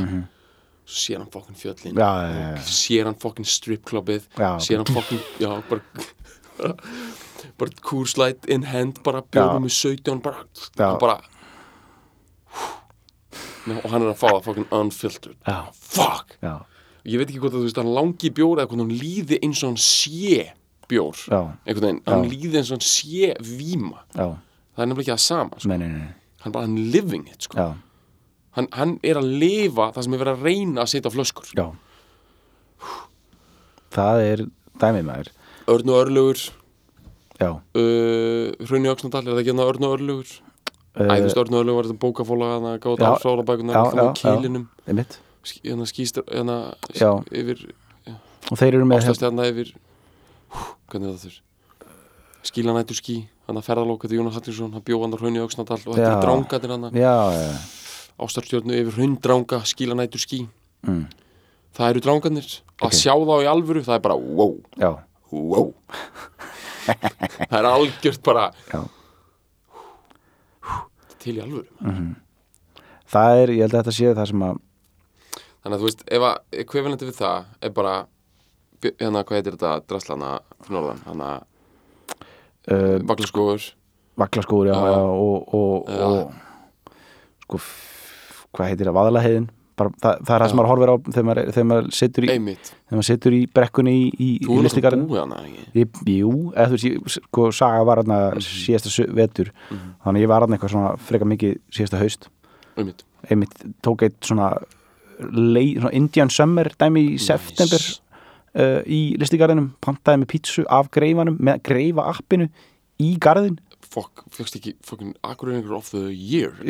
sér hann fokkin fjöllin. Sér hann fokkin stripklubbið sér hann fokkin, bara [laughs] bara, kúrslætt in hand, bara bjóðum með 17 bara, bara og hann er að fá það fokkin unfiltered. Já. fuck, já, ég veit ekki hvort að þú veist hann langi bjór eða hvort hann líði eins og hann sé bjór, veginn hann líði eins og hann sé víma. Já, það er nefnilega ekki það sama, sko. nei, nei, nei, hann bara hann living it, sko. Já, hann, hann er að lifa það sem er verið að reyna að setja flöskur. Já. Það er dæmið maður. Örn og Örlugur já, uh, Hrunni Öxnadal, er það ekki hérna Örn og Örlugur Æ, þú veist, Örn og Örlugur var þetta bókafóla þannig að gáta Já. á sólabækunar Já, alltaf með já, já. kýlinum einmitt. Sk- hérna skýstur, hérna Já. yfir, og þeir eru með ástæðstjarna yfir hú, hvernig er það þurr? Skílanættur skí, hann að ferðalóka til Jónas Hallgrímsson, hann bjóð hann á Hrunni Öxnadal og þetta er drangatir hann já, já, ástæðstjörnu yfir hrundranga skílanættur skí mm, það eru drangarnir, að Ok. sjá þá í alvöru það er bara wow, já, wow. [laughs] Það er algjört bara já. til í alvöru. Það er, ég held að þetta sé það sem að Þannig að þú veist, ef að ekvivalenti við það er bara, hérna, hvað heitir þetta, draslana fyrir norðan, hann að uh, vaklaskóður, vaklaskóður, já, Já. og, og, Já. og sko, hvað heitir það, vaðalaheiðin bara, það, það er það sem maður horfir á þegar maður, þegar maður situr í, einmitt, þegar maður situr í brekkunni í, í, þú í náttúrulega listigarðin búið hana, ekki? Ég, jú, eða þú veist, sko, saga var hérna síðasta su- vetur. Þannig að ég var hérna eitthvað svona freka mikið síðasta haust. Einmitt. einmitt tók eitt svona, svona Indian Summer dæmi í september Nice. uh, í listigarðinum, pantaði með pítsu af greifanum, með greifa appinu í garðin Fokk, fjöxt ekki fokkin Akureyringur of the Year. [laughs]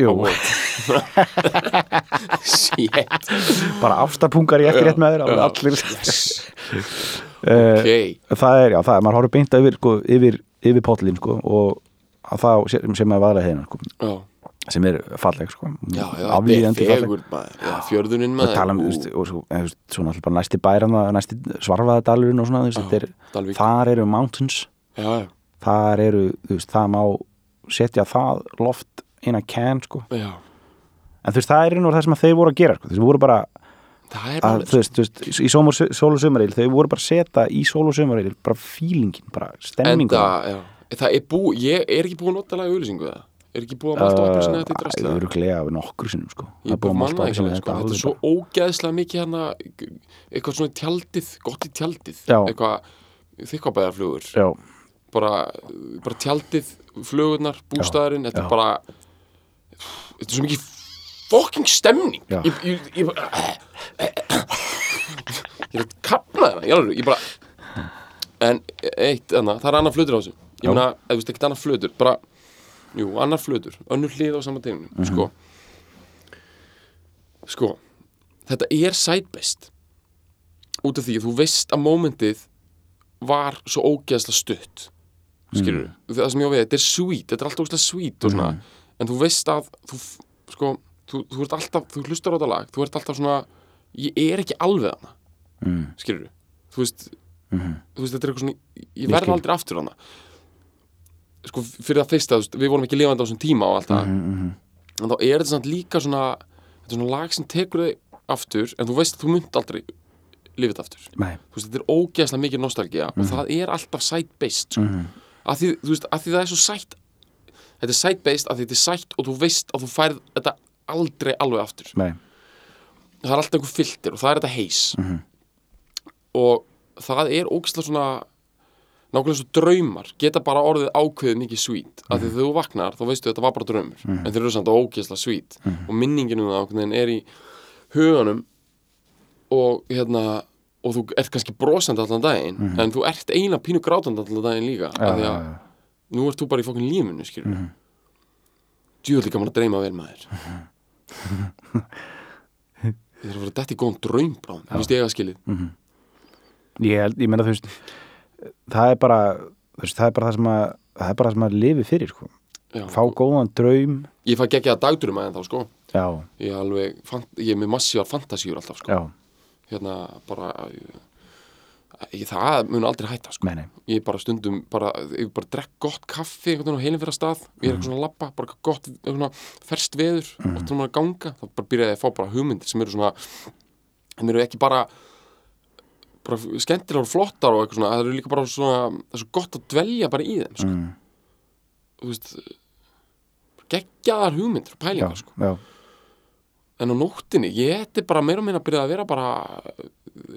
Shit. Bara aftarpungar í ekki rétt með þér allir. Yes. uh, [laughs] Ok, það er, já, það er, maður horfður beint yfir, sko, yfir yfir potlin sko og að það sem- sem að vaðra heiðina sko sem er falleg sko er falleg. fegur maður. Um, og svo, eða, þú veist, svo náttúrulega bara næsti bæran næsti svarfaðadalurinn og svona, er þar eru mountains. Já, já, þar eru, þú veist, það má setja það loft in a can sko, já, en þú veist, það er nú það sem að þeir voru að gera, sko, þeir voru bara það að, þú veist, þú veist, í sól- sól og sömaril þeir voru bara að setja í sól og sömaril bara feelingin, bara stemmingu Enda, já, það er bú, ég er ekki búið að nota laga auðlýsingu það er ekki búið að malta okkur sinni þetta í drastlega öruglega af nokkur sinnum sko. Ég Það búið að malta sem með þetta sko, þetta er svo ógeðslega mikið hérna eitthvað svona tjaldið, gott í tjaldið. Eitthvað þykkabæðarflugur bara, bara tjaldið, flugurnar, bústæðurinn þetta er bara þetta er svo mikið fucking stemning. Ég, ég, ég bara ég er að kapna það ég, ég bara en eitt, anna, það er annar flutur á þessu. Ég meina, eða þú veist ekki annar flutur bara, jú, annar flutur önnur hlið á sama teginu, Mhm. sko. Sko þetta er sætbest út af því að þú veist að mómentið var svo ógeðslega stutt skilur Mhm. það sem ég á við, þetta er sweet þetta er alltaf ógeðslega sweet og svona. En þú veist að þú, sko, þú, þú ert alltaf, þú hlustar á þetta lag þú ert alltaf svona, ég er ekki alveg hana mm, skilur þú veist, Mhm. þú veist, þetta er eitthvað svona ég verð aldrei aftur hana sko, fyrir það fyrsta, veist, við vorum ekki lifandi á þessum tíma og allt það, mm, mm, en þá er þetta samt líka svona, þetta er svona lag sem tekur þig aftur, en þú veist að þú munt aldrei lifið aftur, nei. Þú veist, þetta er ógeðslega mikið nostalgía og það er alltaf sætt-based sko. Mm, að því, veist, að því það er svo sætt þetta er sætt-based, að þetta er sætt og þú veist að þú færð þetta aldrei alveg aftur nei það er alltaf einhver filter og það er þetta heis Mhm. og það er ógeðslega svona nákvæmlega svo draumar geta bara orðið ákveðið mikið sweet af því Mhm. þegar þú vaknar þá veistu þetta var bara draumur en þeir eru samt ógeðslega sweet Mhm. og minningin um það ákveðin er í huganum og hérna og þú ert kannski brosandi allan daginn en þú ert eina pínu grátandi allan daginn líka. Já, af því að já. nú ert þú bara í fokkin lífinu skilur mm Mhm. djúðlega gaman að dreyma vel maður. Eru að vera dætt í góðan draum bráðum, þú veist ég að skilið? Ég, held- ég meina þú veist það er bara veist, það er bara það sem að það er bara það sem að lifi fyrir sko. Já, fá góðan draum. Ég fæ ekki að dagdurum að þá sko. Já, Ég er alveg, ég er með massívar fantasíur alltaf sko. Já, Hérna bara ég, Það mun aldrei hætta sko. Ég bara stundum, bara, ég bara drekk gott kaffi einhvern veginn á heilin fyrir að stað. Ég er eitthvað svona labba, bara gott, svona ferst veður mm. þannig að ganga, þá bara byrjaði að fá bara hugmyndir sem eru svona sem eru ekki bara bara skemmtilegar og flottar og eitthvað svona það eru líka bara svona, það er svo gott að dvelja bara í þeim sko. mm, þú veist geggjaðar hugmyndir og já, pælingar sko. já, en á nóttinni, ég ætti bara meira og meira að byrja að vera bara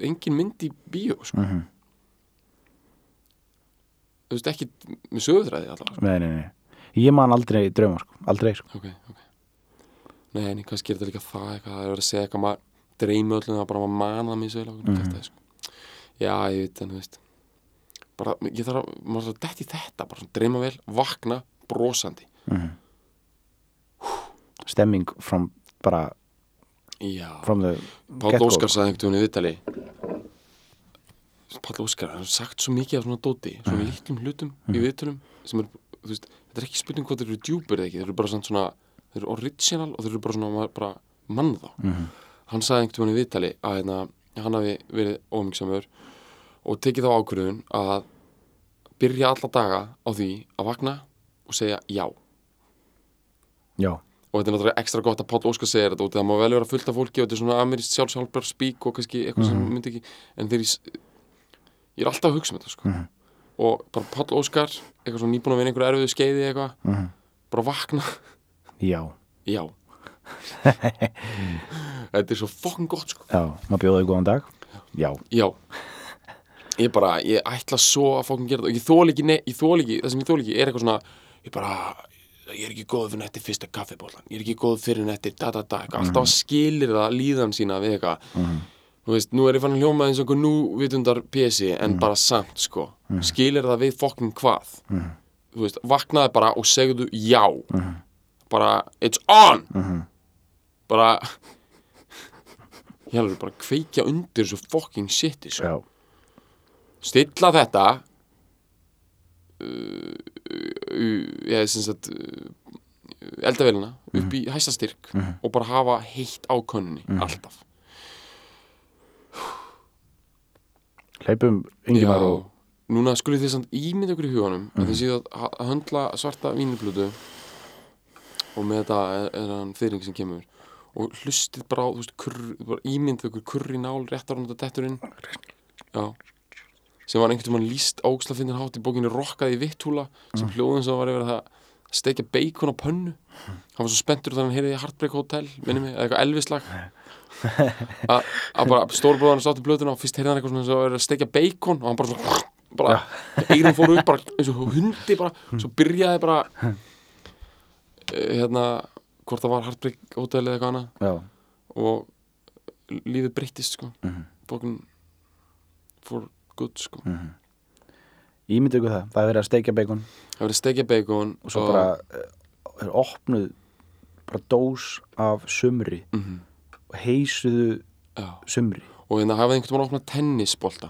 engin mynd í bíó sko. mhm, þú veist ekki með sögutræði allavega sko. nei, nei, nei ég man aldrei drauma, sko, aldrei sko. ok, ok nei, en kannski er þetta líka það eitthvað, það er verið að segja eitthvað maður dreymi öllum það bara maður manað mér svo mm -hmm. sko. já, ég veit en þú veist bara, ég þarf að, maður þarf að detti þetta bara svona dreyma vel, vakna, brosandi stemming from bara já, from the Páll. Óskar sagði einhvern veginn í viðtali. Páll Óskar, hann har sagt svo mikið af svona dóti, svona lítlum hlutum í viðtölum sem er, þú veist, þetta er ekki spurning hvað þeir eru djúpir eða ekki, þeir eru bara svona, þeir eru original og þeir eru bara svona bara mann þá. Hann sagði einhvern veginn í viðtali að hérna, hann hafi verið ómyggsamur og tekið þá ákvörðun að byrja alla daga á því að vakna og segja já. Já, og þetta er náttúrulega ekstra gott að Páll Óskar segir þetta og það. Má vel vera fullt af fólki og þetta er svona amirist sjálfsálpar spík og kannski eitthvað sem myndi ekki en í s- ég er alltaf að hugsa um þetta sko. og bara Páll Óskar eitthvað svona nýbúin að vinna einhverju erfiðu skeiði eitthvað Mhm. bara vakna, já, já. Þetta er svo fokkin gott sko. já. Maður bjóði góðan dag? Já, já. Ég bara, ég ætla svo að fokkin gera þetta. Og ég ég þól ekki, það sem ég þól ekki er eitthvað svona, ég bara ég er ekki góð fyrir netti fyrsta kaffibólan ég er ekki góð fyrir netti da da da alltaf skilir það líðan sína við eitthvað. Þú veist, nú er ég fann að hljóma eins og nú vitundar pesi en bara samt sko, skilir það við fokkin hvað? Þú veist, vaknaði bara og segðu já. Bara, it's on! Bara ég hefur bara kveikja undir þessu fokking shiti sko. Stilla þetta ég sem sagt eldavélina upp í hæsta styrk og bara hafa heitt á könnunni alltaf. Hleypum Ingimar Já, og núna skulið þið samt ímynda okkur í huganum að þið séu að höndla svarta víniplutu og með þetta er, er hann þyring sem kemur. Og hlustið bara á, þú veist, ímyndið okkur kurri nál rétt á hann þetta detturinn já sem var einhvern veginn líst áksla finnir hátt í bókinu Rokkaði í vitthúla sem hljóðin sem var yfir að steikja beikon á pönnu. Hann var svo spenntur þegar hann heyrði í Heartbreak Hotel minni mig, eða eitthvað elvislag. Að [laughs] að bara stórbróðan sátt í blöðuna og fyrst heyrði hann eitthvað svona sem var að steikja beikon og hann bara svo [laughs] bara, eirin fór upp bara eins og hundi bara, svo byrjaði bara eh, hérna hvort það var Heartbreak Hotel eða eitthvað annað. Já, og lífið breyttist sko. Mhm. bókin for good sko. Ímyndu ykkur það, það er verið að steikja bacon. Það verið stekja bacon og svo bara eh, er opnuð bara dós af sumri. Mhm. og heisuðu já. sumri. Og hérna hafið einhvern veginn að opna tennisbolta.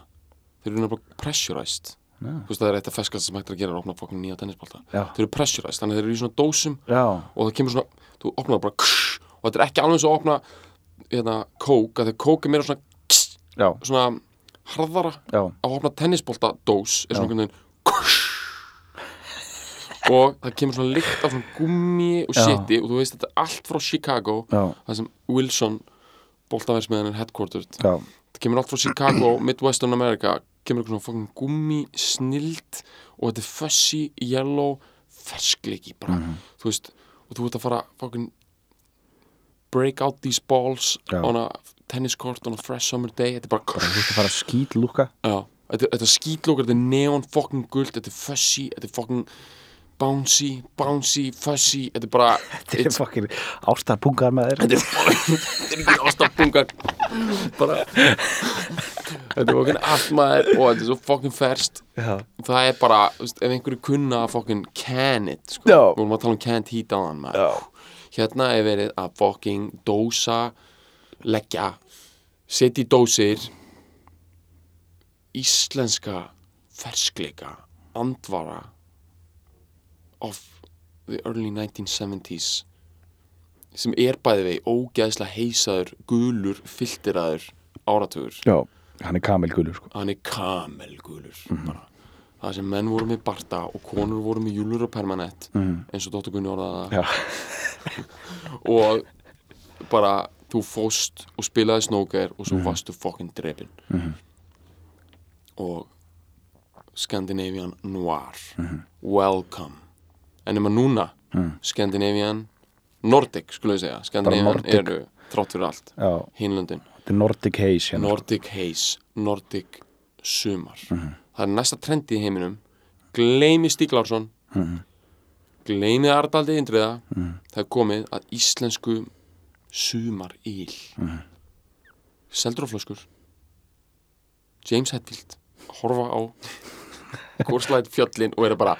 Þeir eru pressurized. Já, þú veist það er eitt af feskast sem hægt er að gera er að opna fokkin nýja tennisbolta. Já, þeir eru pressurized, þannig að þeir eru í svona dósum já, og það kemur svona, þú opnar það bara ksh, og þetta er ekki alveg og að opna hérna, kók, að þegar kók er meira svona kss, svona harðara já, að opna tennisbolta dós er svona einhvern veginn og það kemur svona lykt af svona gummi og shiti og þú veist þetta er allt frá Chicago það sem Wilson boltaversmiðan er headquartered. Já, það kemur allt frá Chicago, Midwestern America kemur svona fucking gummi snild og þetta er fussy, yellow ferskleiki bara, Mhm. þú veist og þú ert að fara fucking break out these balls Já. on a tennis court on a fresh summer day. Þetta er bara, þú veist að fara að skýt lúka já, þetta, er- þetta er skítlókar, þetta er neon fucking guld, þetta er fussy þetta er fucking bouncy bouncy, fussy, þetta er bara [laughs] þetta er fokkin ástarpungar með þér þetta er [laughs] þetta er ekki ástapungar bara þetta er fokkin allt maður og þetta er svo fokkin ferst já, það er bara, ef einhverju kunna fokkin can it, sko. Við vorum að tala um can't heat á hann maður. Já, hérna er verið að fokkin dósa leggja setja í dósir íslenska ferskleika andvara of the early 1970s sem er bæði vegi ógeðslega heisaður, gulur, filteraður áratugur. Já, hann er kamelgulur sko. Hann er kamelgulur bara. Það sem menn voru með barta og konur voru með júlur og permanent Mhm. eins og Dóttur Gunni já, [laughs] og bara þú fóst og spilaði snóker og svo varstu fokkin drepin og Scandinavian Noir. Welcome. En nema núna Scandinavian Nordic skulum við segja. Scandinavian eru þrátt fyrir allt er Nordic Haze hérna Nordic Haze, Nordic Sumar það er næsta trendi í heiminum. Gleymi Stíg Larsson. Gleymi Ardaldi Indriða. Það er komið að íslensku sumar íl seldur á flöskur. James Hetfield. Horfa á Korslæð fjöllin og eru bara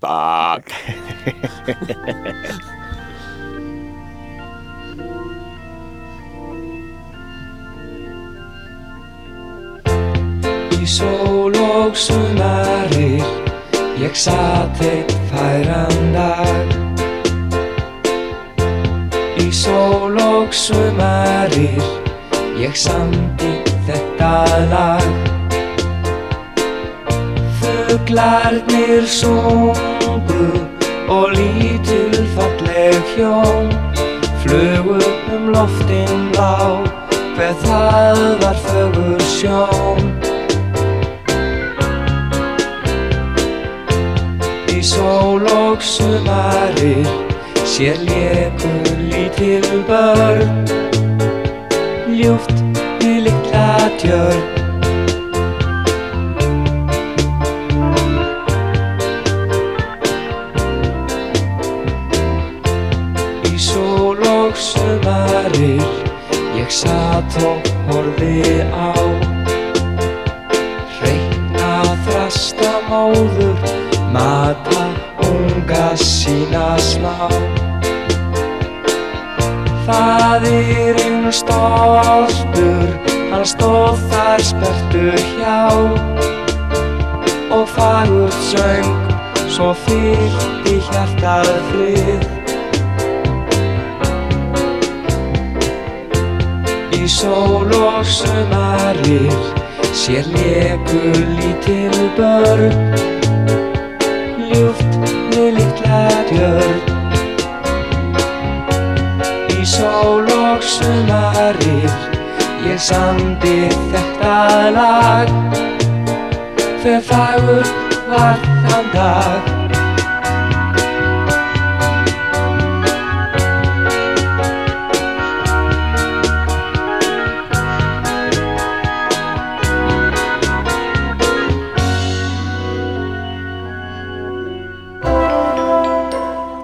Bak [laughs] sól og sumarir. Ég satt eitt færan dag Í sól og sumarir. Ég samdi þetta lag. Fuglarnir sungu Og lítil falleg hjón Flugu um loftin blá Hver það var fögur sjón Í sól og sumarir Sér léku lítil börn. Ljúft við litla tjörn. Í sól og sumarir Ég satt og horfi á. Hreina þrasta móður Mata unga sína smá Faðirinn stoltur Hann stóð þar spertur hjá. Og fagurt söng svo fyllt í hjartað frið. Í sól og sumarir sér leku lítil börn samdi þetta lag Hver fagur var þann dag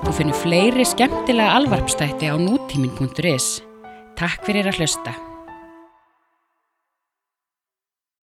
Þú finnur fleiri skemmtilega alvarpstætti á nútímin.is. Takk fyrir að hlusta.